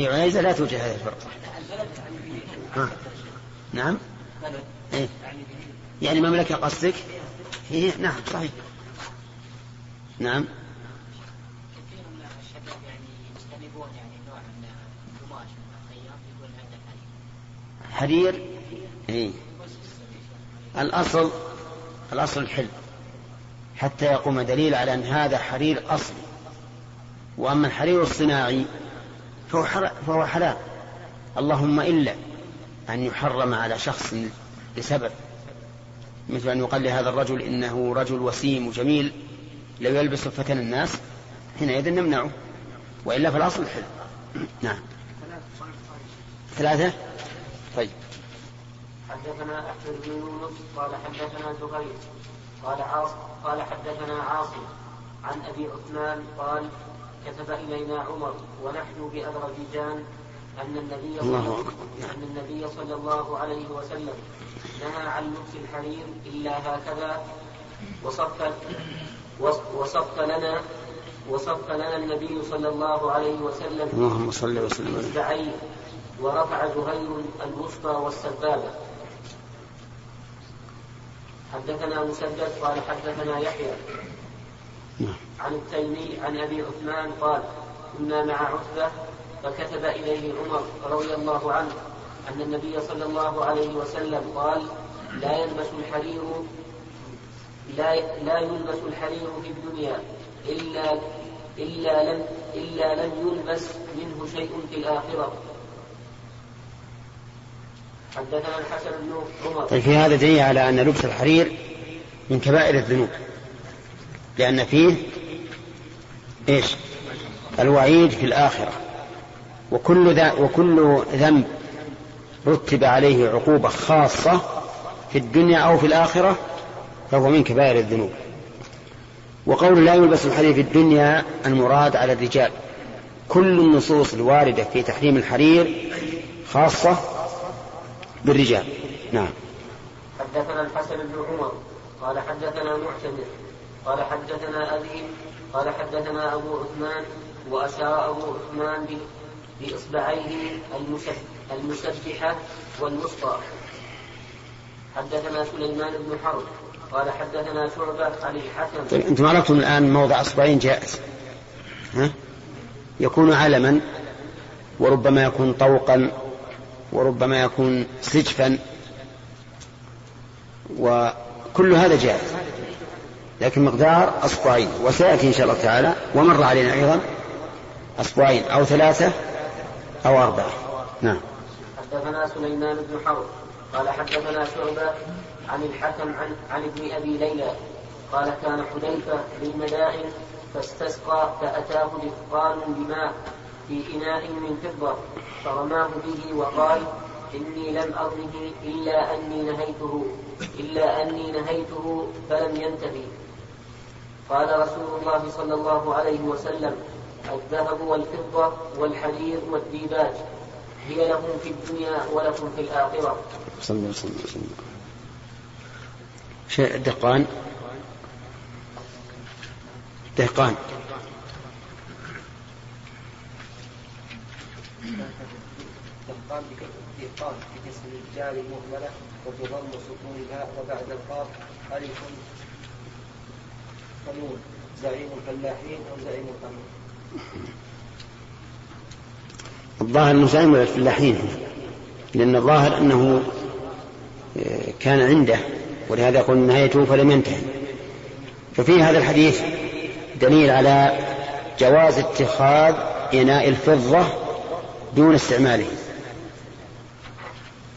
في عنيزة لا توجد هذه الفرقة. ها. نعم؟ إيه؟ يعني مملكة قصدك؟ هي نعم صحيح. نعم. حرير؟ إيه؟ الأصل الأصل الحل حتى يقوم دليل على أن هذا حرير أصلي. وأما الحرير الصناعي فهو, فهو حلال. اللهم إلا أن يحرم على شخص لسبب مثل أن يقال لهذا الرجل إنه رجل وسيم وجميل لو يلبس فتن الناس حينئذ نمنعه وإلا فالأصل الحل نعم. ثلاثة؟ طيب. حدثنا أحمد بن يونس قال حدثنا زهير قال عاصم قال حدثنا عاصم عن أبي عثمان قال كتب إلينا عمر ونحن بأذربيجان أن النبي الله أن النبي صلى الله عليه وسلم نهى عن لبس الحرير إلا هكذا وصف وصف لنا وصف لنا النبي صلى الله عليه وسلم اللهم صل وسلم عليه ورفع زهير الوسطى والسبابة حدثنا مسدد قال حدثنا يحيى. عن التيمي عن أبي عثمان قال كنا مع عتبة فكتب إليه عمر رضي الله عنه أن النبي صلى الله عليه وسلم قال لا يلبس الحرير لا لا يلبس الحرير في الدنيا إلا إلا لم إلا لم يلبس منه شيء في الآخرة. حدثنا الحسن بن عمر. طيب في هذا دليل على أن لبس الحرير من كبائر الذنوب. لأن فيه إيش؟ الوعيد في الآخرة. وكل ذا وكل ذنب رتب عليه عقوبة خاصة في الدنيا أو في الآخرة فهو من كبائر الذنوب. وقول لا يلبس الحرير في الدنيا المراد على الرجال. كل النصوص الواردة في تحريم الحرير خاصة بالرجال. نعم. حدثنا الحسن بن عمر قال حدثنا معتمر قال حدثنا أبي قال حدثنا أبو عثمان وأشار أبو عثمان بإصبعيه المسبحة والوسطى. حدثنا سليمان بن حرب قال حدثنا شعبة عن الحكم طيب أنتم عرفتم الآن موضع أصبعين جائز. ها؟ يكون علما وربما يكون طوقا وربما يكون سجفا وكل هذا جائز. لكن مقدار أصبعين وسيأتي إن شاء الله تعالى ومر علينا أيضا أصبعين أو ثلاثة أو أربعة. نعم. حدثنا سليمان بن حرب قال حدثنا شعبة عن الحكم عن, عن ابن أبي ليلى قال كان حذيفة بالمدائن فاستسقى فأتاه دفقان بماء في إناء من فضة فرماه به وقال إني لم أرمه إلا أني نهيته إلا أني نهيته فلم ينتهي. قال رسول الله صلى الله عليه وسلم الذهب والفضة والحرير والديباج هي لهم في الدنيا ولكم في الآخرة. صلى الله عليه وسلم. شيء دقان؟ دهقان. دهقان دهقان بكسر الجار المهملة وبضم سكونها وبعد القاف ألف الظاهر أنه زعيم الفلاحين لأن الظاهر أنه آه، كان عنده ولهذا يقول نهايته فلم ينتهي. ففي هذا الحديث دليل على جواز اتخاذ إناء الفضة دون استعماله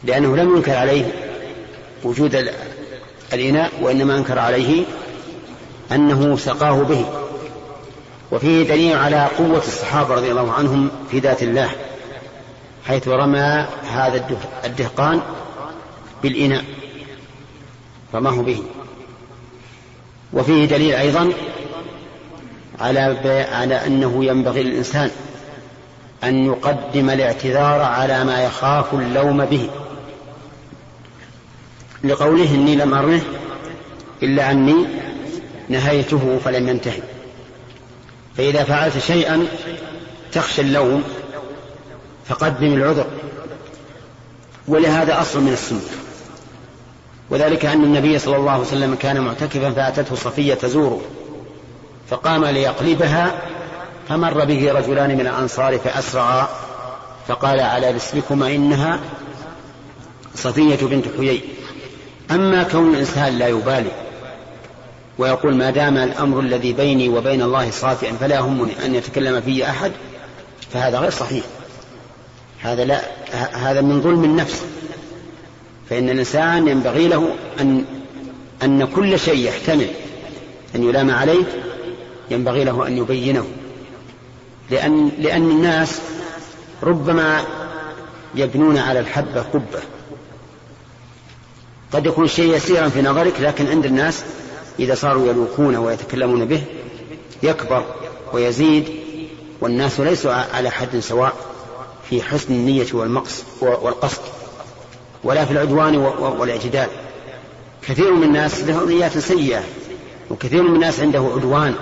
لأنه لم ينكر عليه وجود الإناء وإنما أنكر عليه أنه سقاه به. وفيه دليل على قوة الصحابة رضي الله عنهم في ذات الله حيث رمى هذا الدهقان بالإناء رماه به. وفيه دليل أيضا على على أنه ينبغي للإنسان أن يقدم الاعتذار على ما يخاف اللوم به. لقوله إني لم أرمه إلا أني نهيته فلم ينتهي. فإذا فعلت شيئا تخشى اللوم فقدم العذر. ولهذا أصل من السنة. وذلك أن النبي صلى الله عليه وسلم كان معتكفا فأتته صفية تزوره. فقام ليقلبها فمر به رجلان من الأنصار فأسرعا فقال على رسلكما إنها صفية بنت حيي. أما كون الإنسان لا يبالي ويقول ما دام الأمر الذي بيني وبين الله صافئا فلا يهمني أن يتكلم فيه أحد فهذا غير صحيح. هذا لا هذا من ظلم النفس. فإن الإنسان ينبغي له أن أن كل شيء يحتمل أن يلام عليه ينبغي له أن يبينه. لأن لأن الناس ربما يبنون على الحبة قبة. قد يكون شيء يسيرا في نظرك لكن عند الناس إذا صاروا يلوكون ويتكلمون به يكبر ويزيد والناس ليسوا على حد سواء في حسن النية والمقص والقصد ولا في العدوان والاعتدال. كثير من الناس له نيات سيئة وكثير من الناس عنده عدوان.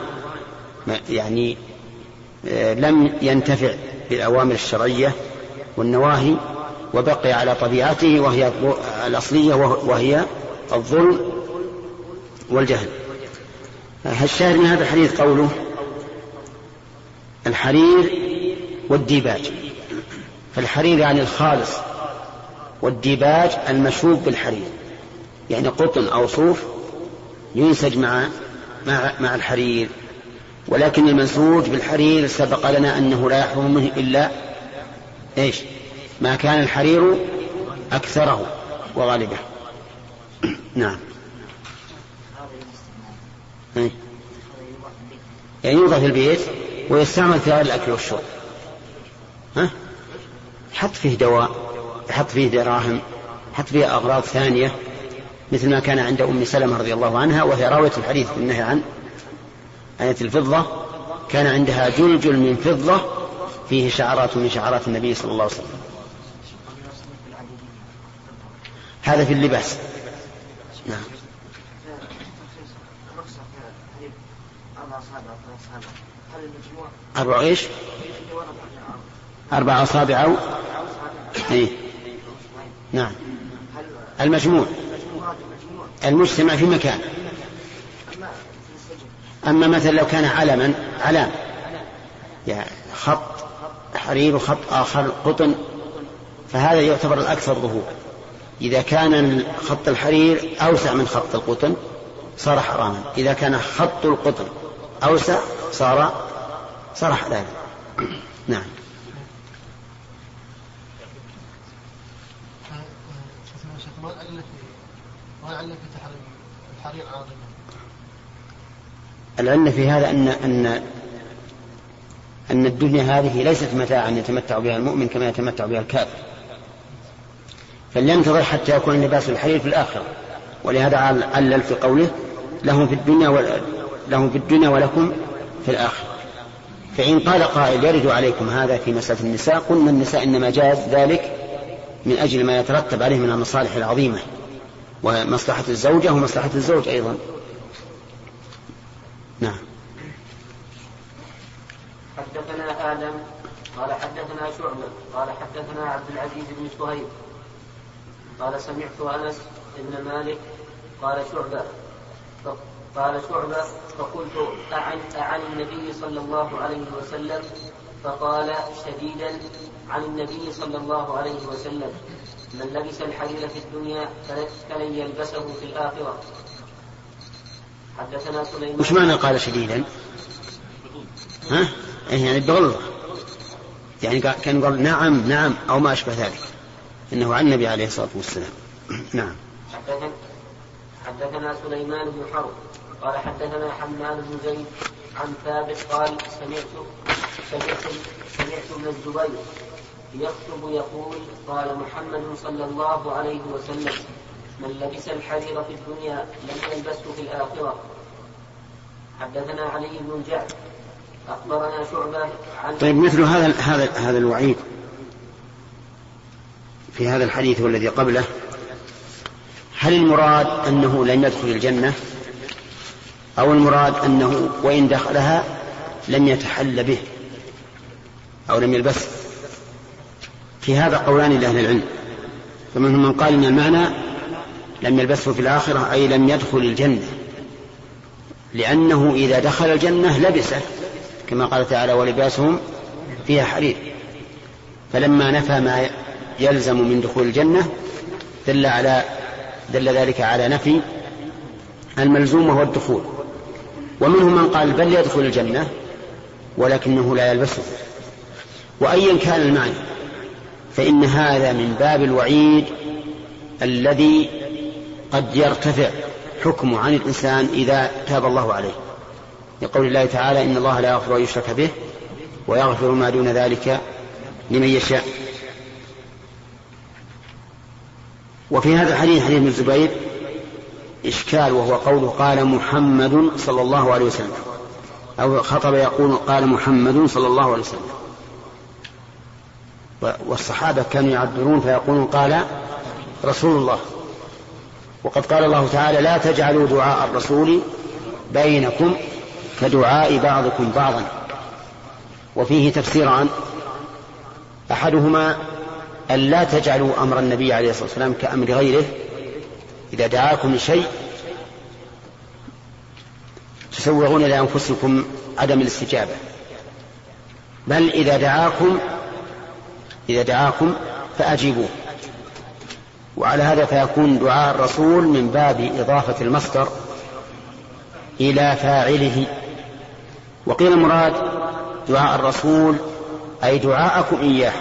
يعني آه، لم ينتفع بالأوامر الشرعية والنواهي وبقي على طبيعته وهي الأصلية وهي الظلم والجهل. الشاهد من هذا الحديث قوله الحرير والديباج. فالحرير يعني الخالص والديباج المشوب بالحرير. يعني قطن أو صوف ينسج مع مع, مع الحرير. ولكن المنسوج بالحرير سبق لنا أنه لا يحرم منه إلا إيش؟ ما كان الحرير أكثره وغالبه. نعم؟ يعني يوضع في البيت ويستعمل في الأكل والشرب. ها؟ حط فيه دواء حط فيه دراهم حط فيه أغراض ثانية مثل ما كان عند أم سلمة رضي الله عنها وهي راوية الحديث النهي عن آية الفضة. كان عندها جلجل من فضة فيه شعرات من شعرات النبي صلى الله عليه وسلم. هذا في اللباس. نعم. أربع إيش؟ أربع أصابع أو؟ إيه؟ نعم. المجموع. المجتمع في مكان. أما مثلا لو كان علما علام. يعني خط حرير وخط آخر قطن فهذا يعتبر الأكثر ظهورا إذا كان خط الحرير أوسع من خط القطن صار حراما. إذا كان خط القطن أوسع صار صار حلالا نعم. العلة في هذا أن أن أن الدنيا هذه ليست متاعا يتمتع بها المؤمن كما يتمتع بها الكافر. فلينتظر حتى يكون لباس الحرير في الآخرة. ولهذا علل في قوله لهم في الدنيا لهم في الدنيا ولكم في الآخرة. فإن قال قائل يرد عليكم هذا في مسألة النساء قلنا النساء إنما جاز ذلك من أجل ما يترتب عليه من المصالح العظيمة ومصلحة الزوجة ومصلحة الزوج أيضا. نعم. حدثنا آدم قال حدثنا شعبة قال حدثنا عبد العزيز بن صهيب قال سمعت أنس بن مالك قال شعبة. قال شعبة فقلت أعن, أعن النبي صلى الله عليه وسلم؟ فقال شديدا عن النبي صلى الله عليه وسلم. من لبس الحرير في الدنيا فلن يلبسه في الآخرة. حدثنا سليمان. وش معنى قال شديدا؟ ها؟ إيه، يعني بغلظة يعني كان قال نعم نعم أو ما أشبه ذلك. إنه عن النبي عليه الصلاة والسلام. نعم. حدثنا سليمان بن حرب. قال حدثنا حماد بن زيد عن ثابت قال سمعت سمعت سمعت ابن الزبير يخطب يقول قال محمد صلى الله عليه وسلم من لبس الحرير في الدنيا لم يلبسه في الآخرة. حدثنا علي بن جعفر أخبرنا شعبة عن طيب مثل هذا هذا هذا الوعيد في هذا الحديث والذي قبله هل المراد أنه لن يدخل الجنة؟ أو المراد أنه وإن دخلها لم يتحل به أو لم يلبسه في هذا قولان لأهل العلم. فمنهم من قال إن المعنى لم يلبسه في الآخرة أي لم يدخل الجنة. لأنه إذا دخل الجنة لبسه كما قال تعالى ولباسهم فيها حرير. فلما نفى ما يلزم من دخول الجنة دل على دل ذلك على نفي الملزوم وهو الدخول. ومنهم من قال بل يدخل الجنة ولكنه لا يلبسه. وأيا كان المعنى فإن هذا من باب الوعيد الذي قد يرتفع حكمه عن الإنسان إذا تاب الله عليه. لقول الله تعالى إن الله لا يغفر أن يشرك به ويغفر ما دون ذلك لمن يشاء. وفي هذا الحديث حديث ابن الزبير إشكال وهو قوله قال محمد صلى الله عليه وسلم. أو خطب يقول قال محمد صلى الله عليه وسلم. والصحابة كانوا يعبرون فيقولون قال رسول الله. وقد قال الله تعالى لا تجعلوا دعاء الرسول بينكم كدعاء بعضكم بعضا. وفيه تفسيران أحدهما أن لا تجعلوا أمر النبي عليه الصلاة والسلام كأمر غيره إذا دعاكم لشيء تسوغون لأنفسكم عدم الاستجابة. بل إذا دعاكم إذا دعاكم فأجيبوه. وعلى هذا فيكون دعاء الرسول من باب إضافة المصدر إلى فاعله. وقيل المراد دعاء الرسول أي دعاءكم إياه.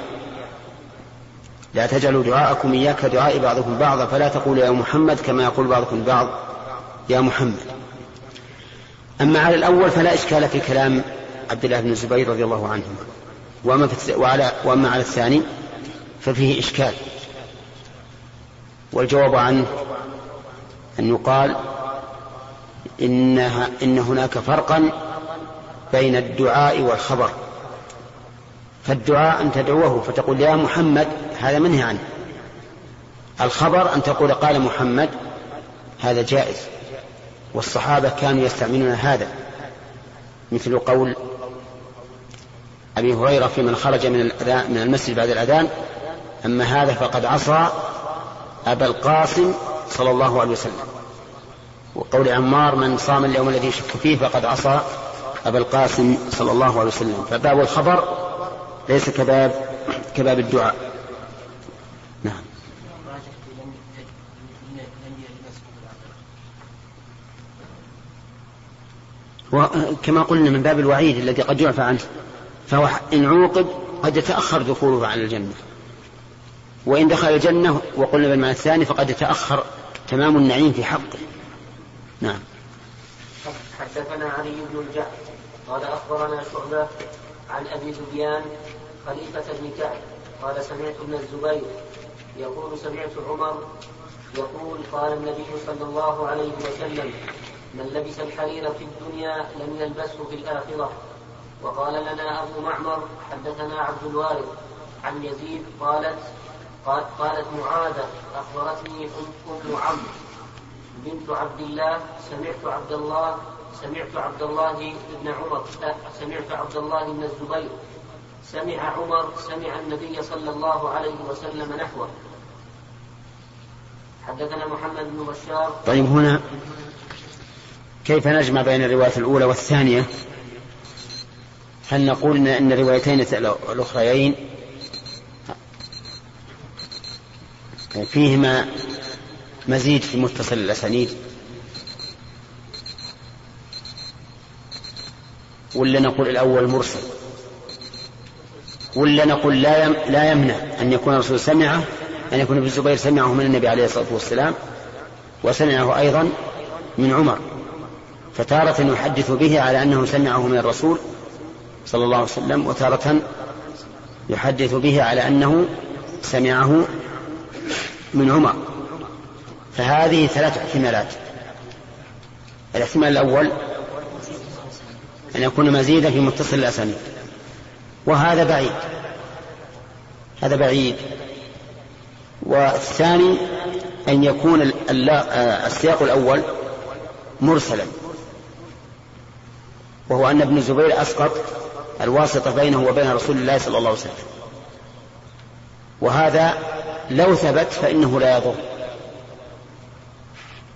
لا تجعلوا دعاءكم إياه كدعاء بعضكم بعضا فلا تقولوا يا محمد كما يقول بعضكم بعض يا محمد. أما على الأول فلا إشكال في كلام عبد الله بن الزبير رضي الله عنهما وأما, وعلى وأما على الثاني ففيه إشكال. والجواب عنه أن يقال إنها إن هناك فرقا بين الدعاء والخبر. فالدعاء أن تدعوه فتقول يا محمد هذا منهي عنه. الخبر أن تقول قال محمد هذا جائز. والصحابة كانوا يستعملون هذا. مثل قول أبي هريرة في من خرج من, من المسجد بعد الأذان أما هذا فقد عصى أبا القاسم صلى الله عليه وسلم. وقول عمار من صام اليوم الذي يشك فيه فقد عصى أبا القاسم صلى الله عليه وسلم. فباب الخبر ليس كباب كباب الدعاء. وكما قلنا من باب الوعيد الذي قد يعفى عنه فهو إن عوقب قد يتأخر دخوله عن الجنة. وإن دخل الجنة وقلنا بالمعنى الثاني فقد يتأخر تمام النعيم في حقه. نعم. حدثنا علي بن الجعد قال أخبرنا شعبة عن أبي سفيان خليفة بن كعب قال سمعت ابن الزبير يقول سمعت عمر يقول قال النبي صلى الله عليه وسلم من لبس الحرير في الدنيا لم يلبسه في الآخرة. وقال لنا أبو معمر حدثنا عبد الوارث عن يزيد قالت قال قالت معاذة أخبرتني أم عمرو بنت عبد الله سمعت عبد الله سمعت عبد الله بن عمر سمعت عبد الله بن الزبير. سمع عمر سمع النبي صلى الله عليه وسلم نحوه. حدثنا محمد بن بشار. طيب هنا كيف نجمع بين الرواية الأولى والثانية؟ هل نقول إن الروايتين الأخريين فيهما مزيد في متصل الأسانيد؟ ولا نقول الأول مرسل؟ ولا نقول لا لا يمنع أن يكون الرسول سمعه أن يكون ابن الزبير سمعه من النبي عليه الصلاة والسلام وسمعه أيضا من عمر. فتارة يحدث به على أنه سمعه من الرسول صلى الله عليه وسلم وتارة يحدث به على أنه سمعه من عمر. فهذه ثلاث احتمالات. الاحتمال الأول أن يكون مزيدا في متصل الأسانيد وهذا بعيد. هذا بعيد. والثاني أن يكون السياق الأول مرسلا. وهو أن ابن الزبير أسقط الواسطة بينه وبين رسول الله صلى الله عليه وسلم. وهذا لو ثبت فإنه لا يضر.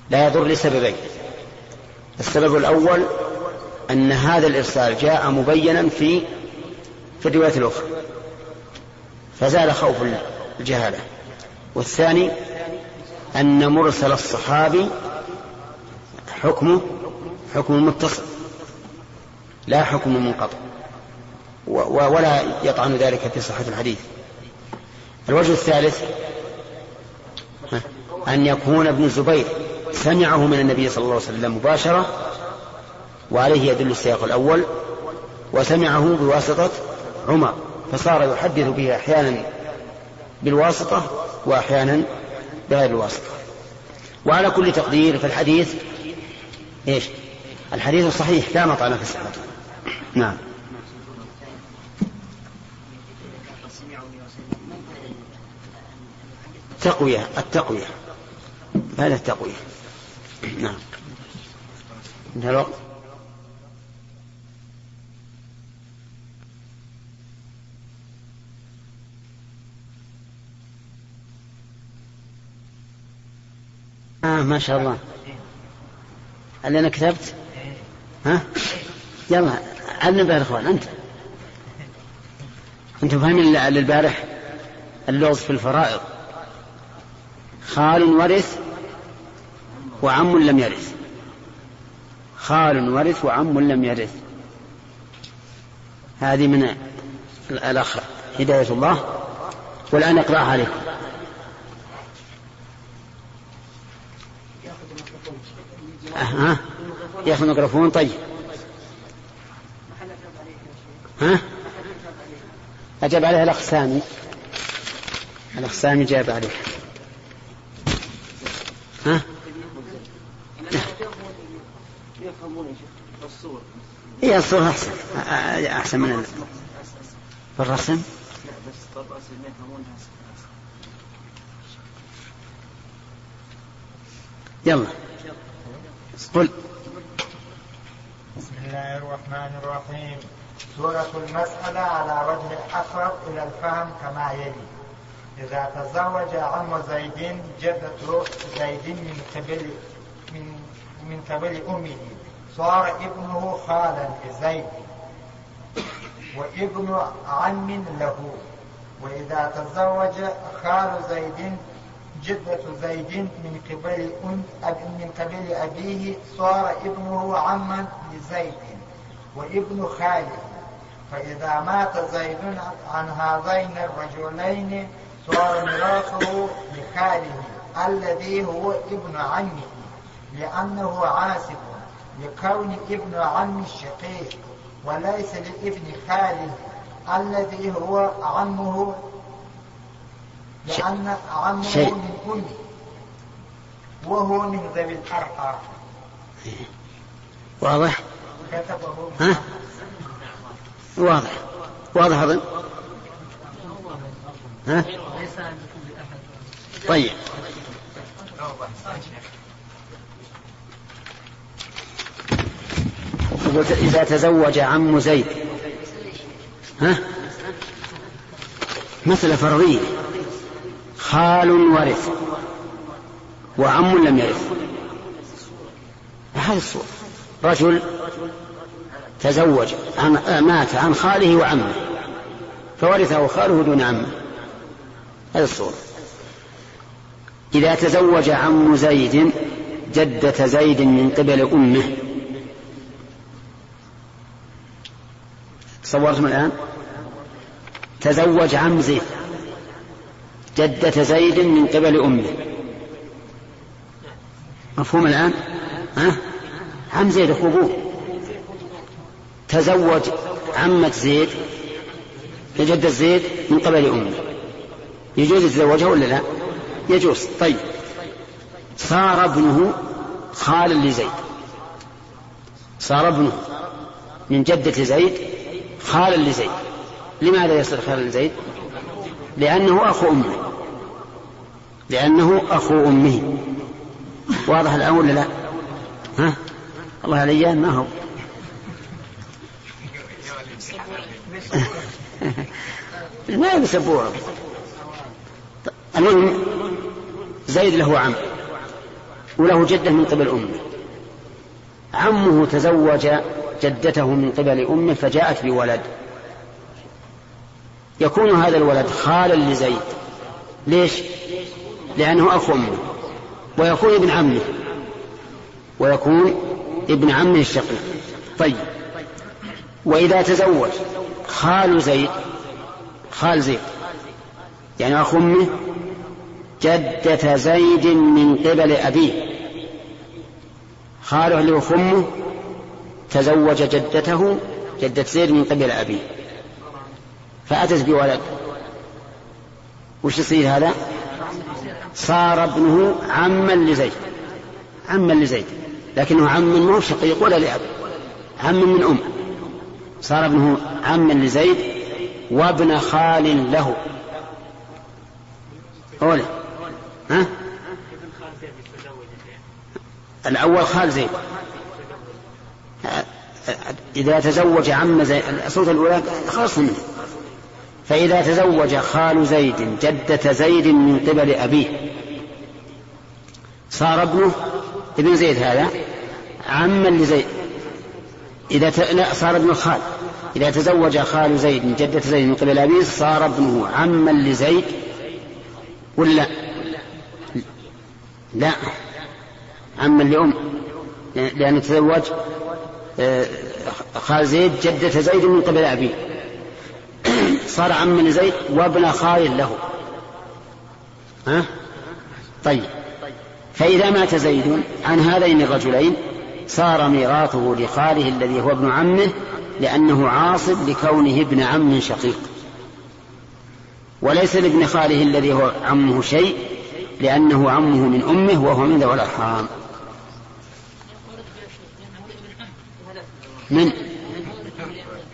لا يضر لسببين. السبب الأول أن هذا الإرسال جاء مبينا في في الرواية الأخرى. فزال خوف الجهالة. والثاني أن مرسل الصحابي حكمه حكم متصل لا حكم منقطع. ولا يطعن ذلك في صحة الحديث. الوجه الثالث أن يكون ابن الزبير سمعه من النبي صلى الله عليه وسلم مباشرة وعليه يدل السياق الأول وسمعه بواسطة عمر فصار يحدث به أحيانا بالواسطة وأحيانا بغير الواسطة. وعلى كل تقدير فالحديث إيش؟ الحديث صحيح لا مطعن في صحته نعم. تقوية التقوية. هذا التقوية. نعم. انتهى الوقت. آه ما شاء الله. هل أنا كتبت؟ ها؟ يلا علم بها الإخوان أنت. أنتم فاهمين البارح؟ اللغز في الفرائض. خال ورث وعم لم يرث. خال ورث وعم لم يرث. هذه من الأخ هداية الله. والآن أقرأها عليكم. ها ياخذ الميكروفون؟ طيب. ها؟ أجاب عليها الأخ سامي. الأخ سامي جاب عليه. ها؟ هي الصورة أحسن. أحسن من الرسم يلا. قل. بسم الله الرحمن الرحيم. سورة المسألة على وجه الأقرب إلى الفهم كما يلي. إذا تزوج عم زيد جدة زيد من قبل من من قبل أمه. صار ابنه خالا لزيد. وابن عم له. وإذا تزوج خال زيد جدة زيد من قبل من قبل أبيه صار ابنه عما لزيد وابن خاله. فإذا مات زيد عن هذين الرجلين صار ميراثه لخاله الذي هو ابن عمه لأنه عاسب لكون ابن عم الشقيق وليس لابن خاله الذي هو عمه لأن عمه. من أمه وهو من ذوي الأرحام واضح؟ ها؟ واضح واضح أظن ها؟ طيب إذا تزوج عم زيد ها مثل فرضية خال ورث وعم لم يرث. هذه الصورة. رجل تزوج عن مات عن خاله وعمه فورثه خاله دون عمه. هذه الصورة. إذا تزوج عم زيد جدة زيد من قبل أمه. تصورتم الآن؟ تزوج عم زيد. جدة زيد من قبل أمه. مفهوم الآن؟ ها؟ عم زيد أخو أبوه. تزوج عمة زيد جدة زيد من قبل أمه. يجوز يتزوجها ولا لا؟ يجوز. طيب. صار ابنه خالا لزيد. صار ابنه من جدة زيد خالا لزيد. لماذا يصير خالا لزيد؟ لأنه أخو أمه. لأنه أخو أمه. واضح الآن ولا لا؟ ها؟ الله علي ما هو؟ ما يسبوها المهم زيد له عم وله جدة من قبل أمه. عمه تزوج جدته من قبل أمه فجاءت بولد. يكون هذا الولد خالا لزيد. ليش؟ لأنه أخو أمه. ويكون ابن عمه. ويكون ابن عمه الشقيق. طيب. وإذا تزوج خال زيد خال زيد. يعني أخو أمه جدة زيد من قبل أبيه. خاله اللي هو أمه تزوج جدته جدة زيد من قبل أبيه. فأتت بولد. وش يصير هذا؟ صار ابنه عما لزيد. عما لزيد. لكنه عم من مو شقيق ولا لأب. عم من أم. صار ابنه عما لزيد وابن خال له. أولا ها؟ الأول خال زيد. إذا تزوج عم زيد الصوت الأولى خاص منه. فإذا تزوج خال زيد جدة زيد من قبل أبيه. صار ابنه ابن زيد هذا عما لزيد. إذا ت... لا صار ابن الخال إذا تزوج خال زيد جدة زيد من قبل أبيه صار ابنه عما لزيد ولا؟ لا. عما لأم. لأنه تزوج آه، خال زيد جدة زيد من قبل أبيه. صار عما لزيد وابن خال له. ها؟ طيب. فإذا مات زيد عن هذين الرجلين صار ميراثه لخاله الذي هو ابن عمه لأنه عاصب لكونه ابن عم شقيق. وليس لابن خاله الذي هو عمه شيء لأنه عمه من أمه وهو من ذوي الأرحام. من؟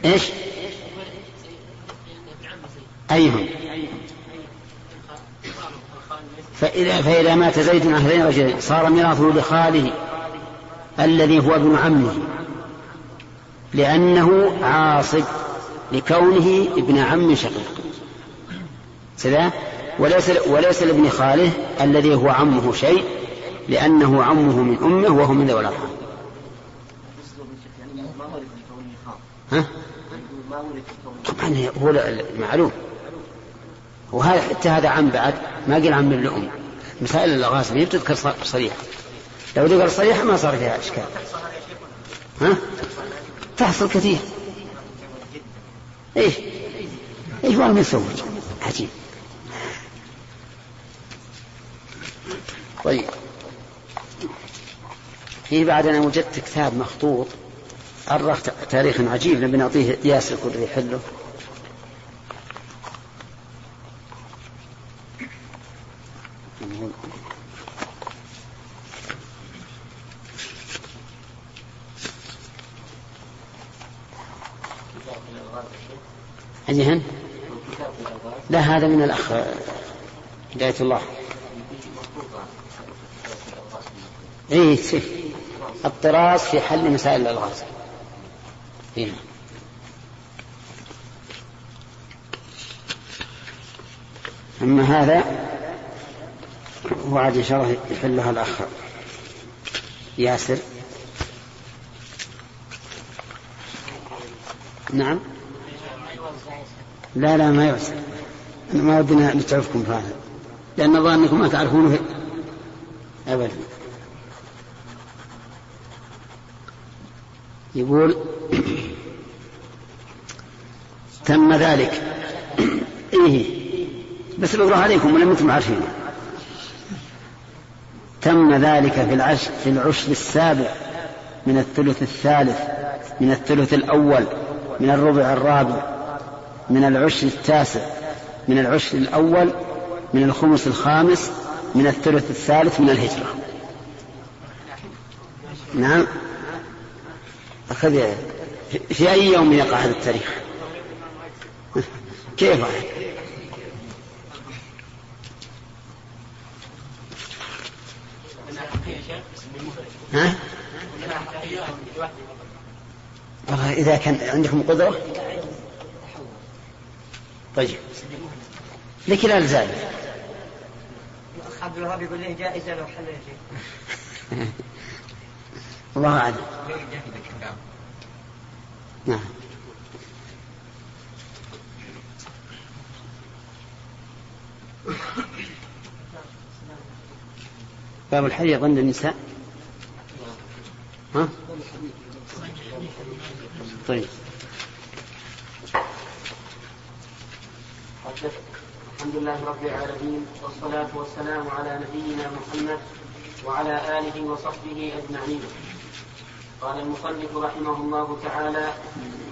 إيش؟ أيهم فإذا, فإذا مات زيد عن هذين الرجلين صار ميراثه لخاله الذي هو ابن عمه لأنه عاصب لكونه ابن عم شقيق سذا وليس وليس لابن خاله الذي هو عمه شيء لأنه عمه من أمه وهو من ذوي الأرحام. ها؟ طبعا هو المعلوم وهذا حتى هذا عم بعد ما قال عم الأم مسائل الأغاث ما بتذكر صريحة لو ذكر صريحة ما صار فيها إشكال. ها؟ تحصل كثير. إيش؟ إيش والله يسوي عجيب. طيب. في بعد أنا وجدت كتاب مخطوط أرخ تاريخ عجيب نبي نعطيه ياسر كل يحله أيهن؟ لا هذا من الأخ هداية الله اي الطراز في حل مسائل الألغاز إيه. أما هذا وعد إن شاء الله يحلها الأخ ياسر نعم لا لا ما يوسع ما ودنا نتعبكم في هذا. لأن الله أنكم ما تعرفونه. أبدا. يقول تم ذلك. إيه. بس بقرأ عليكم ولا أنتم عارفين. تم ذلك في العشر في العشر السابع من الثلث الثالث من الثلث الأول من الربع الرابع. من العشر التاسع من العشر الأول من الخمس الخامس من الثلث الثالث من الهجرة. نعم. أخذ في أي يوم يقع هذا التاريخ؟ كيف؟ ها؟ والله إذا كان عندكم قدرة؟ طيب. لكلا ذلك عبد الوهاب يقول له جائزة لو حل الله أعلم. نعم. باب الحديث عند النساء؟ ها؟ طيب. الحمد لله رب العالمين والصلاة والسلام على نبينا محمد وعلى آله وصحبه أجمعين. قال المصنف رحمه الله تعالى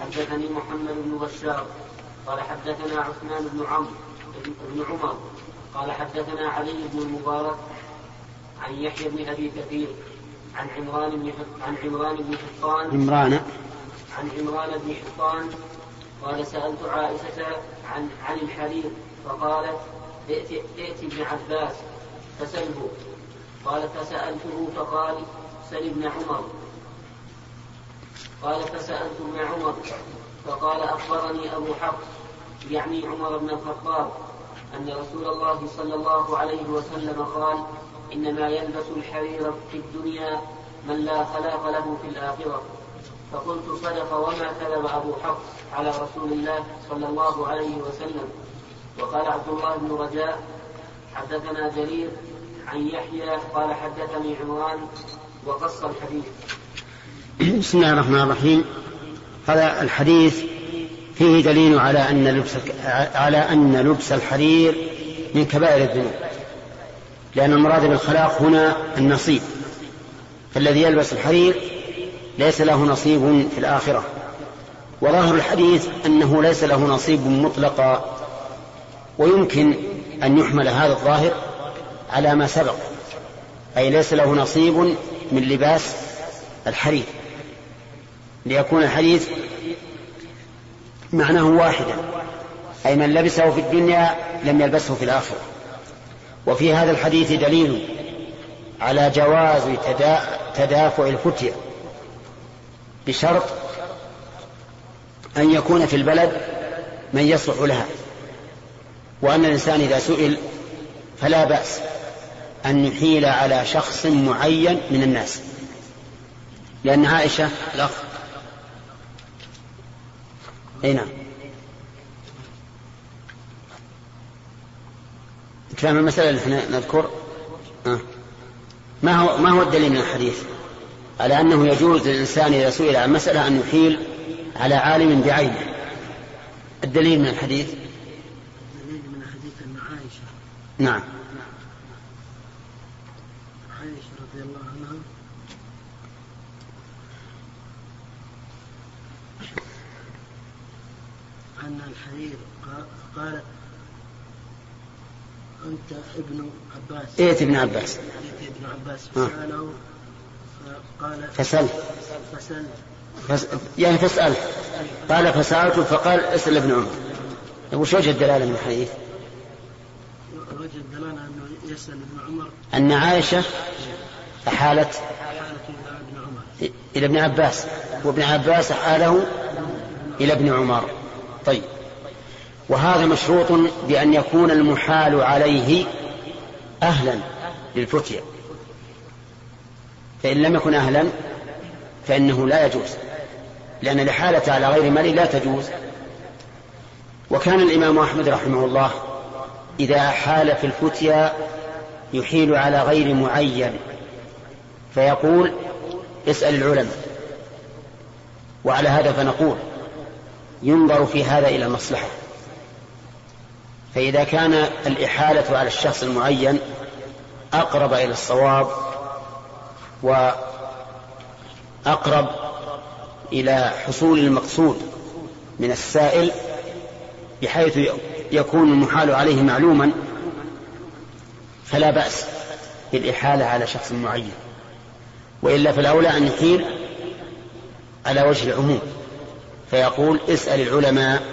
حدثني محمد بن بشار قال حدثنا عثمان بن عمرو بن عمر قال حدثنا علي بن المبارك عن يحيى بن أبي كثير عن عمران بن عن عمران بن حطان عمران. عن عمران بن حطان قال سألت عائشة عن عن الحرير فقالت ائت ائت ابن عباس فسله قال فسألته فقال سل ابن عمر. قال فسألت ابن عمر فقال أخبرني أبو حفص يعني عمر بن الخطاب أن رسول الله صلى الله عليه وسلم قال إنما يلبس الحرير في الدنيا من لا خلاق له في الآخرة. فقلت صدق وما كذب أبو حفص على رسول الله صلى الله عليه وسلم. وقال عبد الله بن رجاء حدثنا جرير عن يحيى قال حدثني عمران وقص الحديث. بسم الله الرحمن الرحيم. هذا الحديث فيه دليل على أن لبس على أن لبس الحرير من كبائر الذنوب. لأن المراد بالخلاق هنا النصيب. فالذي يلبس الحرير ليس له نصيب في الآخرة. وظاهر الحديث أنه ليس له نصيب مطلقا ويمكن أن يحمل هذا الظاهر على ما سبق أي ليس له نصيب من لباس الحرير. ليكون الحديث معناه واحدا أي من لبسه في الدنيا لم يلبسه في الآخرة. وفي هذا الحديث دليل على جواز تدافع الفتية. بشرط أن يكون في البلد من يصلح لها. وأن الإنسان إذا سئل فلا بأس أن يحيل على شخص معين من الناس. لأن عائشة الأخ. أي نعم. فهم المسألة اللي إحنا نذكر؟ آه. ما هو ما هو الدليل من الحديث؟ على أنه يجوز للإنسان إذا سئل عن مسألة أن يحيل على عالم بعينه. الدليل من الحديث؟ الدليل من حديث أن عائشة. نعم. عائشة رضي الله عنها. أن الحرير قا- قالت أنت ابن عباس. ائت ابن عباس. أنت ابن عباس. آه. فسأله فقال فسل فسل فس... يعني فاسأل قال فسألته فقال اسأل ابن عمر. وش وجه الدلالة من الحديث؟ وجه الدلالة أنه يسأل ابن عمر. أن عائشة أحالت إلى ابن عباس. وابن عباس أحاله إلى ابن عمر. طيب. وهذا مشروط بأن يكون المحال عليه أهلا للفتية. فإن لم يكن أهلا فإنه لا يجوز لأن الإحالة على غير مال لا تجوز. وكان الإمام أحمد رحمه الله إذا أحال في الفتيا يحيل على غير معين فيقول اسأل العلماء. وعلى هذا فنقول ينظر في هذا إلى المصلحة فإذا كان الإحالة على الشخص المعين أقرب إلى الصواب وأقرب إلى حصول المقصود من السائل بحيث يكون المحال عليه معلوما فلا بأس بالإحالة على شخص معين. وإلا فالأولى أن يحيل على وجه العموم فيقول اسأل العلماء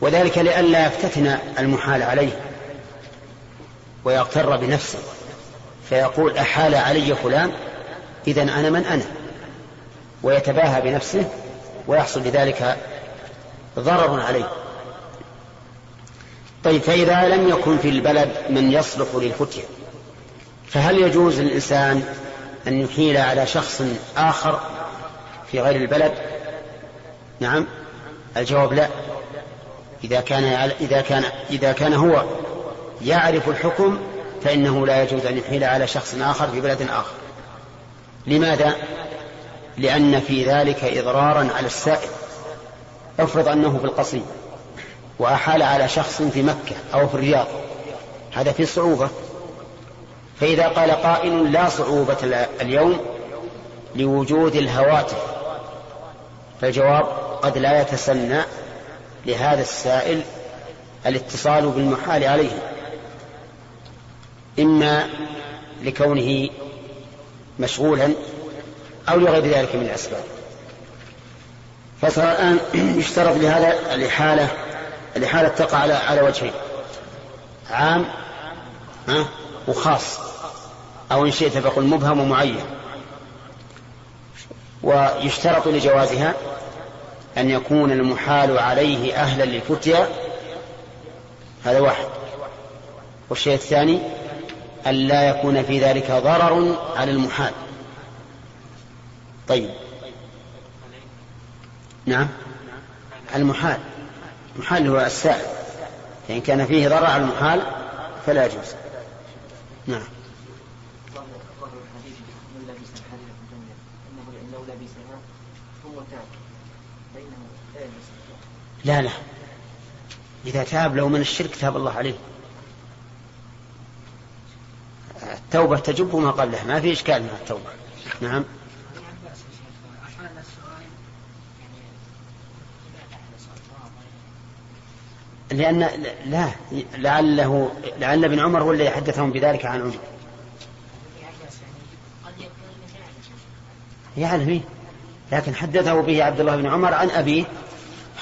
وذلك لئلا يفتتن المحال عليه ويغتر بنفسه. فيقول أحال علي فلان إذا أنا من أنا؟ ويتباهى بنفسه ويحصل بذلك ضرر عليه. طيب فإذا لم يكن في البلد من يصلح للفتية فهل يجوز للإنسان أن يحيل على شخص آخر في غير البلد؟ نعم. الجواب لا. إذا كان إذا كان إذا كان هو يعرف الحكم فإنه لا يجوز أن يحيل على شخص آخر في بلد آخر. لماذا؟ لأن في ذلك إضرارا على السائل. افرض أنه في القصيم وأحال على شخص في مكة أو في الرياض. هذا في صعوبة. فإذا قال قائل لا صعوبة اليوم لوجود الهواتف فالجواب قد لا يتسنى لهذا السائل الاتصال بالمحال عليه. إما لكونه مشغولا أو لغير ذلك من الأسباب. فصار الآن يشترط لهذا الإحالة الإحالة تقع على على وجهين. عام ها وخاص. أو إن شئت فقل مبهم ومعين. ويشترط لجوازها أن يكون المحال عليه أهلا للفتيا هذا واحد. والشيء الثاني أن لا يكون في ذلك ضرر على المحال. طيب. نعم. المحال. المحال هو السائل. فإن كان فيه ضرر على المحال فلا يجوز. نعم. لا لا. إذا تاب لو من الشرك تاب الله عليه. التوبة تجب ما قبلها. ما في إشكال مع التوبة. نعم. لأن لا لعله لعل ابن عمر هو الذي حدثهم بذلك عن عمر. يعلم إيه؟ لكن حدثه به عبد الله بن عمر عن أبيه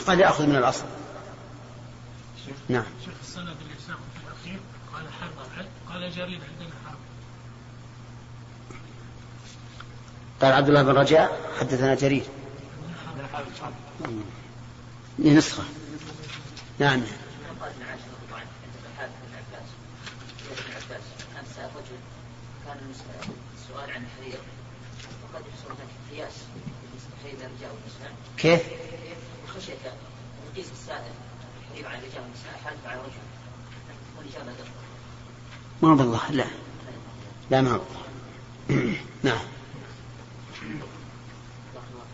قال يأخذ من الأصل. نعم. شيخ السند اللي في الأخير قال حرب قال جرير عندنا حرب قال عبد الله بن رجاء حدثنا جرير. نسخة نعم. كيف؟ خشية يقيس السائل الحرير على الرجال والنساء حالف على رجل والإجابة دقة ما بالله لا. لا ما بالله نعم باب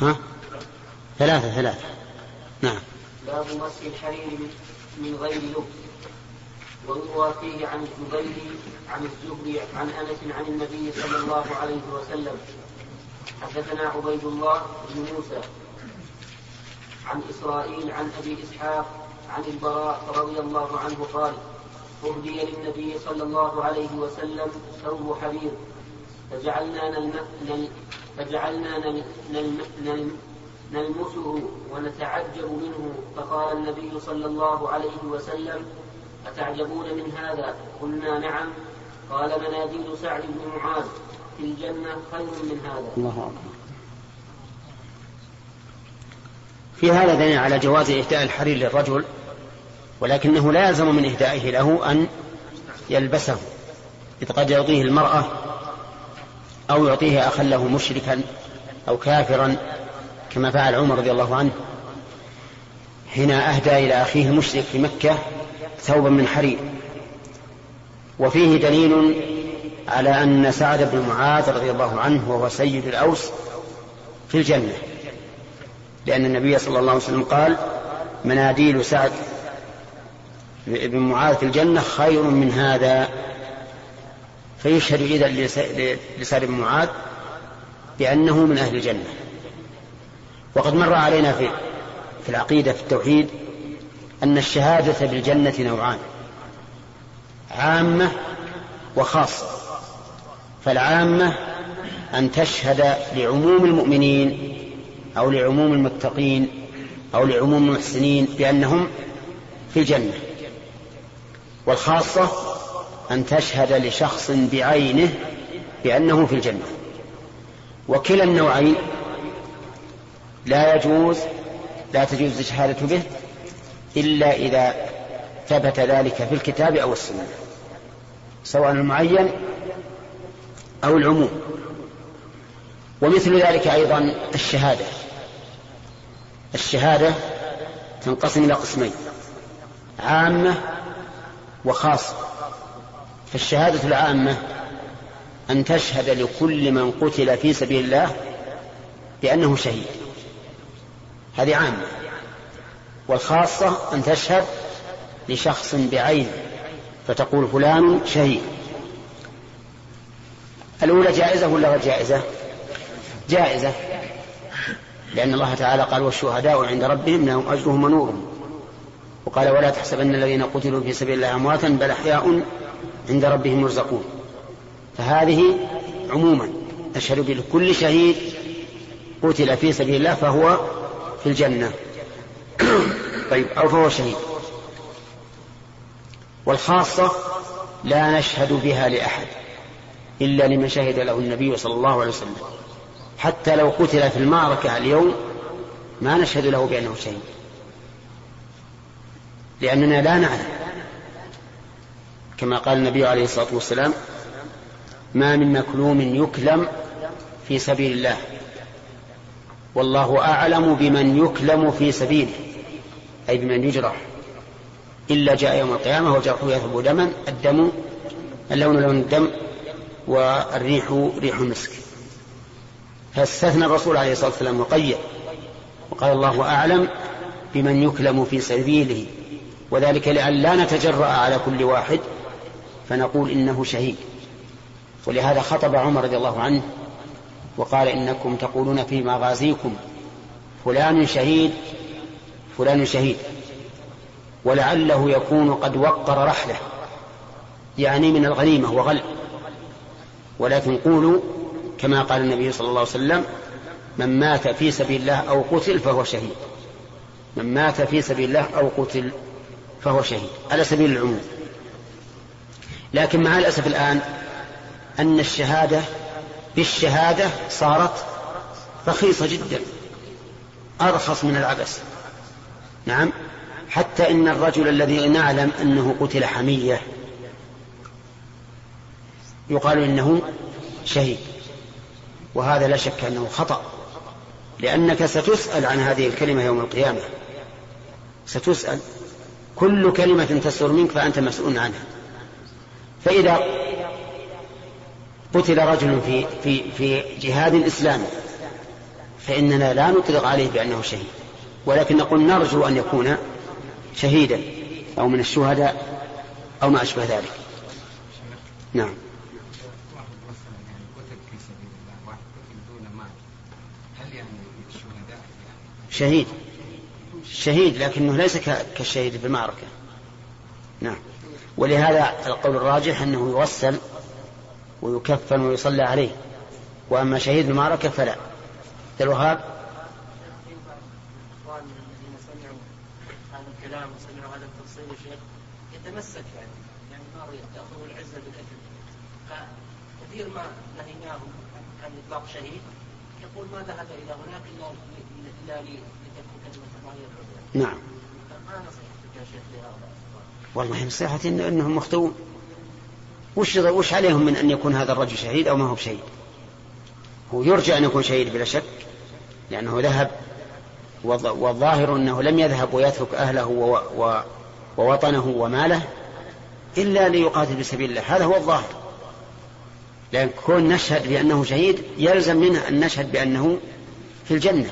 ها؟ ثلاثة ثلاثة. نعم. باب مس الحرير من- غير لبس ويروى فيه عن الزبير عن الزهري عن أنس عن النبي صلى الله عليه وسلم. حدثنا عبيد الله بن موسى. عن إسرائيل عن أبي إسحاق عن البراء رضي الله عنه قال اهدي للنبي صلى الله عليه وسلم ثوب حرير. فجعلنا نلم... نل... فجعلنا نل... نلم... نلم... نلمسه ونتعجب منه. فقال النبي صلى الله عليه وسلم أتعجبون من هذا؟ قلنا نعم. قال مناديل سعد بن معاذ في الجنة خير من هذا. الله أكبر. في هذا دليل على جواز إهداء الحرير للرجل ولكنه لا يلزم من إهدائه له أن يلبسه إذ قد يعطيه المرأة أو يعطيه أخا له مشركا أو كافرا كما فعل عمر رضي الله عنه. حين أهدى إلى أخيه المشرك في مكة ثوبا من حرير. وفيه دليل على أن سعد بن معاذ رضي الله عنه وهو سيد الأوس في الجنة لأن النبي صلى الله عليه وسلم قال مناديل سعد بن معاذ في الجنة خير من هذا فيشهد إذا لسعد بن معاذ بأنه من أهل الجنة. وقد مر علينا في في العقيدة في التوحيد أن الشهادة بالجنة نوعان عامة وخاصة فالعامة أن تشهد لعموم المؤمنين أو لعموم المتقين أو لعموم المحسنين بأنهم في الجنة. والخاصة أن تشهد لشخص بعينه بأنه في الجنة. وكلا النوعين لا يجوز لا تجوز الشهادة به إلا إذا ثبت ذلك في الكتاب أو السنة سواء المعين أو العموم. ومثل ذلك أيضا الشهادة. الشهادة تنقسم إلى قسمين عامة وخاصة. فالشهادة العامة أن تشهد لكل من قتل في سبيل الله بأنه شهيد. هذه عامة. والخاصة أن تشهد لشخص بعينه فتقول فلان شهيد. الأولى جائزة ولا غير جائزة؟ جائزة. لأن الله تعالى قال والشهداء عند ربهم لهم أجرهم ونورهم وقال ولا تحسبن الذين قتلوا في سبيل الله أمواتا بل أحياء عند ربهم يرزقون. فهذه عموما أشهد بكل شهيد قتل في سبيل الله فهو في الجنة. طيب أو فهو شهيد. والخاصة لا نشهد بها لأحد إلا لمن شهد له النبي صلى الله عليه وسلم. حتى لو قتل في المعركة اليوم ما نشهد له بأنه شهيد. لأننا لا نعلم كما قال النبي عليه الصلاة والسلام ما من مكلوم يكلم في سبيل الله. والله أعلم بمن يكلم في سبيله أي بمن يجرح. إلا جاء يوم القيامة وجرحه يذهب دما الدم اللون لون الدم والريح ريح المسك. فاستثنى الرسول عليه الصلاة والسلام وقيد وقال الله أعلم بمن يكلم في سبيله. وذلك لأن لا نتجرأ على كل واحد فنقول إنه شهيد. ولهذا خطب عمر رضي الله عنه وقال إنكم تقولون في مغازيكم فلان شهيد فلان شهيد. ولعله يكون قد وقر رحله يعني من الغنيمة وغل. ولكن قولوا كما قال النبي صلى الله عليه وسلم من مات في سبيل الله أو قتل فهو شهيد. من مات في سبيل الله أو قتل فهو شهيد. على سبيل العموم. لكن مع الأسف الآن أن الشهادة بالشهادة صارت رخيصة جدا أرخص من العبس نعم حتى إن الرجل الذي نعلم أنه قتل حمية يقال إنه شهيد وهذا لا شك أنه خطأ لأنك ستسأل عن هذه الكلمة يوم القيامة. ستسأل كل كلمة تسر منك فأنت مسؤول عنها. فإذا قتل رجل في في في جهاد إسلامي فإننا لا نطلق عليه بأنه شهيد ولكن نقول نرجو أن يكون شهيدا أو من الشهداء أو ما أشبه ذلك. نعم. شهيد. شهيد لكنه ليس كالشهيد في المعركة. نعم. ولهذا القول الراجح أنه يغسل ويكفن ويصلى عليه. وأما شهيد المعركة فلا. الوهاب؟ الكلام وسمعوا هذا التفصيل يا شيخ يتمسك يعني يعني ما تاخذه العزه بالاثم فكثير ما نهيناه عن اطلاق شهيد يقول ما ذهب إلى هناك الا الا لتكون كلمه الله نعم ما نصيحتك يا شيخ لهؤلاء والله نصيحتي إن انهم مخطئون وش وش عليهم من أن يكون هذا الرجل شهيد أو ما هو بشهيد؟ هو يرجى أن يكون شهيد بلا شك لأنه ذهب والظاهر أنه لم يذهب ويترك أهله ووطنه وماله إلا ليقاتل في سبيل الله. هذا هو الظاهر. لأن كون نشهد بأنه شهيد يلزم منه أن نشهد بأنه في الجنة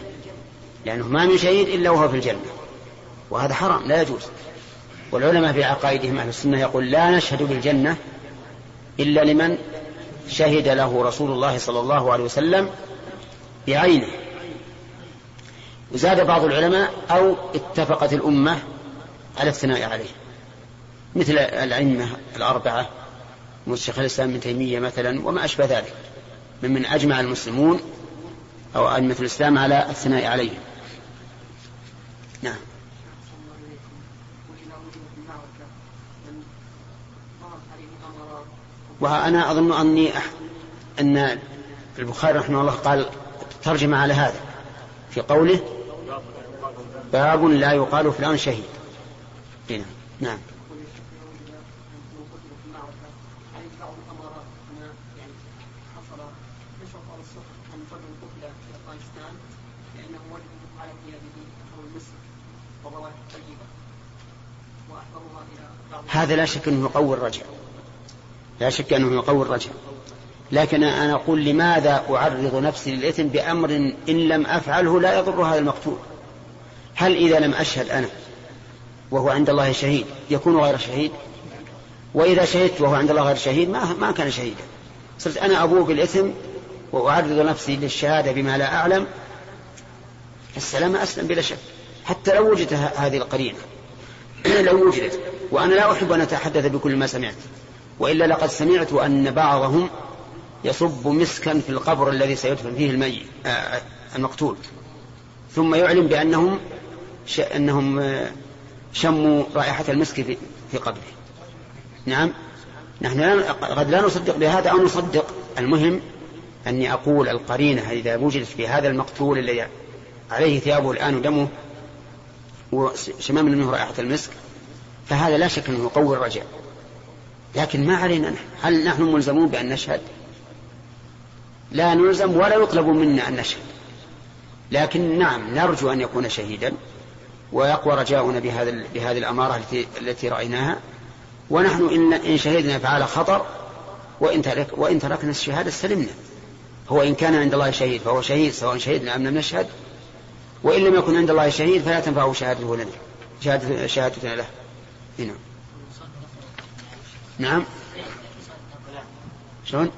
لأنه ما من شهيد إلا وهو في الجنة. وهذا حرام لا يجوز. والعلماء في عقائدهم أهل السنة يقول لا نشهد بالجنة إلا لمن شهد له رسول الله صلى الله عليه وسلم بعينه. وزاد بعض العلماء أو اتفقت الأمة على الثناء عليه. مثل الأئمة الأربعة شيخ الإسلام ابن تيمية مثلا وما أشبه ذلك. ممن أجمع المسلمون أو أئمة الإسلام على الثناء عليهم. نعم. وأنا أظن أني أح... أن البخاري رحمه الله قال ترجم على هذا في قوله باب لا يقال فلان شهيد هنا. نعم هذا لا شك أنه يقوي الرجع لا شك أنه يقوي الرجع لكن أنا أقول لماذا أعرض نفسي للإثم بأمر إن لم أفعله لا يضر هذا المقتول؟ هل إذا لم أشهد أنا وهو عند الله شهيد يكون غير شهيد؟ وإذا شهدت وهو عند الله غير شهيد ما, ما كان شهيدا. صرت أنا أبوه بالإثم وأعرض نفسي للشهادة بما لا أعلم. السلامة أسلم بلا شك. حتى لو وجدت هذه القرينة. لو وجدت. وأنا لا أحب أن أتحدث بكل ما سمعت. وإلا لقد سمعت أن بعضهم يصب مسكا في القبر الذي سيدفن فيه الميت آه، المقتول. ثم يعلن بأنهم ش... أنهم آه، شموا رائحة المسك في, في قبره. نعم؟ نحن لا قد لا نصدق بهذا أو نصدق. المهم أني أقول القرينة إذا وجدت في هذا المقتول الذي عليه ثيابه الآن ودمه وشمام منه رائحة المسك فهذا لا شك أنه يقوي الرجع لكن ما علينا نحن. هل نحن ملزمون بأن نشهد؟ لا نلزم ولا يطلب منا أن نشهد. لكن نعم نرجو أن يكون شهيدا ويقوى رجاؤنا بهذا بهذه الأمارة التي, التي رأيناها. ونحن إن, إن شهدنا فعل خطر وإن, ترك وإن تركنا الشهادة سلمنا هو إن كان عند الله شهيد فهو شهيد سواء شهدنا أم لم نشهد. وإن لم يكن عند الله شهيد فلا تنفعه شهادته لنا. شهادتنا له. هنا نعم. شلون؟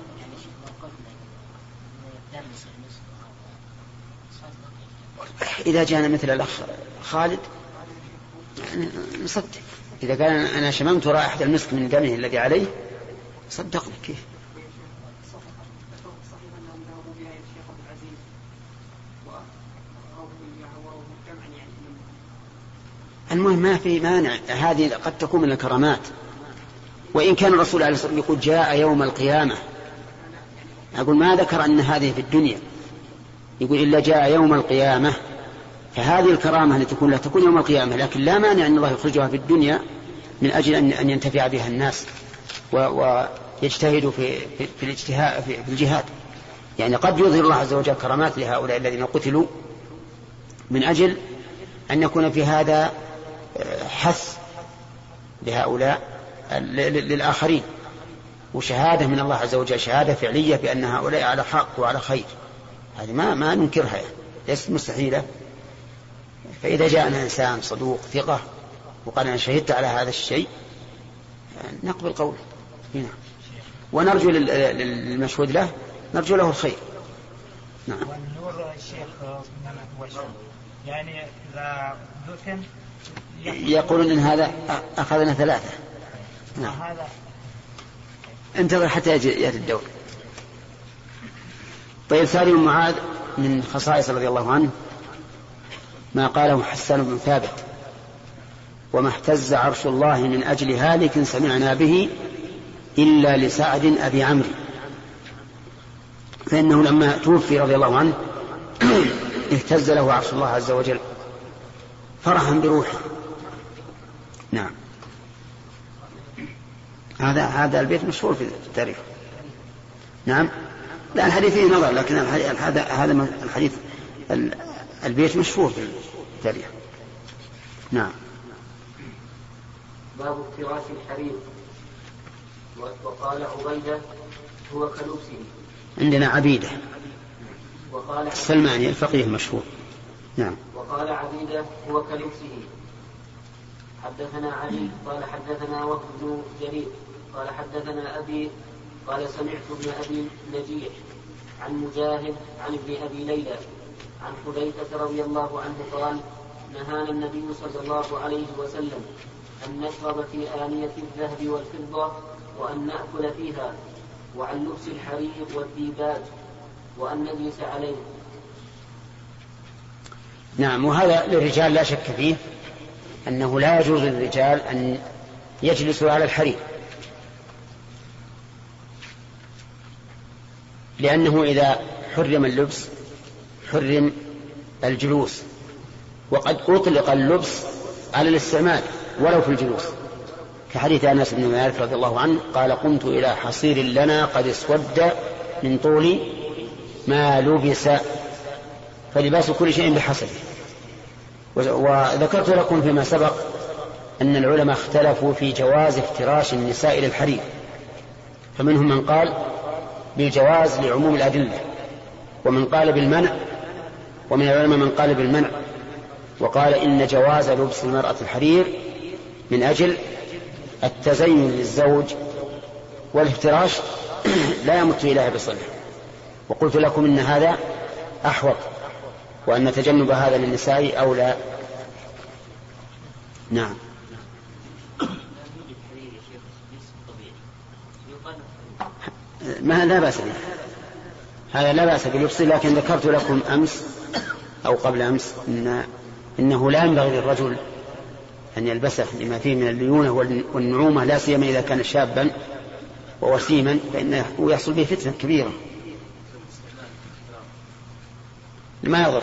إذا جاءنا مثل الأخ خالد يعني نصدق. إذا قال أنا شممت رائحة المسك من دمه الذي عليه صدقنا كيف؟ المهم ما في مانع. هذه قد تكون من الكرامات. وإن كان الرسول عليه الصلاة والسلام يقول جاء يوم القيامة. أقول ما ذكر أن هذه في الدنيا. يقول إلا جاء يوم القيامة. فهذه الكرامة التي تكون لا تكون يوم القيامة لكن لا مانع أن الله يخرجها في الدنيا من أجل أن ينتفع بها الناس ويجتهدوا في في, في الاجتهاد في, في الجهاد. يعني قد يظهر الله عز وجل كرامات لهؤلاء الذين قتلوا من أجل أن يكون في هذا آه، حث لهؤلاء. للآخرين. وشهادة من الله عز وجل شهادة فعلية بأن هؤلاء على حق وعلى خير. هذه ما ما ننكرها ليست مستحيلة. فإذا جاءنا إنسان صدوق ثقة وقال أنا شهدت على هذا الشيء نقبل قوله هنا. ونرجو لل- لل- للمشهود له نرجو له الخير. نعم. والنور الشيخ. يعني إذا يقولون إن هذا أخذنا ثلاثة. نعم. انتظر حتى يأتي الدور. طيب ثاني بن معاذ من خصائص رضي الله عنه. ما قاله حسان بن ثابت. وما اهتز عرش الله من أجل هالك سمعنا به إلا لسعد أبي عمرو. فإنه لما توفي رضي الله عنه اهتز له عرش الله عز وجل. فرحا بروحه. نعم. هذا هذا البيت مشهور في التاريخ. نعم. لا الحديث فيه نظر لكن هذا هذا الحديث ال- البيت مشهور في التاريخ. نعم. باب افتراش الحرير. وقال عبيدة هو كلبسه عندنا عبيدة. وقال السلماني الفقيه المشهور. نعم. وقال عبيدة هو كلبسه حدثنا علي قال حدثنا بن جرير. قال حدثنا أبي قال سمعت ابن أبي نجيح عن مجاهد عن ابن أبي ليلى عن حذيفة رضي الله عنه قال نهانا النبي صلى الله عليه وسلم أن نشرب في آنية الذهب والفضة وأن نأكل فيها وعن لبس الحرير والديباج وأن نجلس عليه. نعم وهذا للرجال لا شك فيه أنه لا يجوز للرجال أن يجلسوا على الحرير. لأنه إذا حرم اللبس حرم الجلوس. وقد أطلق اللبس على الاستعمال ولو في الجلوس. كحديث أنس بن مالك رضي الله عنه قال قمت إلى حصير لنا قد اسود من طول ما لبس فلباس كل شيء بحسبه وذكرت لكم فيما سبق أن العلماء اختلفوا في جواز افتراش النساء للحرير. فمنهم من قال بالجواز لعموم الأدلة. ومن قال بالمنع ومن العلماء من قال بالمنع. وقال إن جواز لبس المرأة الحرير من أجل التزين للزوج والافتراش لا يمت إليها بصلح. وقلت لكم إن هذا أحوط وأن تجنب هذا للنساء أولى. نعم. ما لا بأس به. هذا لا بأس بلبسه لكن ذكرت لكم أمس أو قبل أمس إن إنه لا ينبغي للرجل أن يلبسه لما فيه من الليونة والنعومة لا سيما إذا كان شابا ووسيما فإنه يحصل به فتنة كبيرة. ما يضر.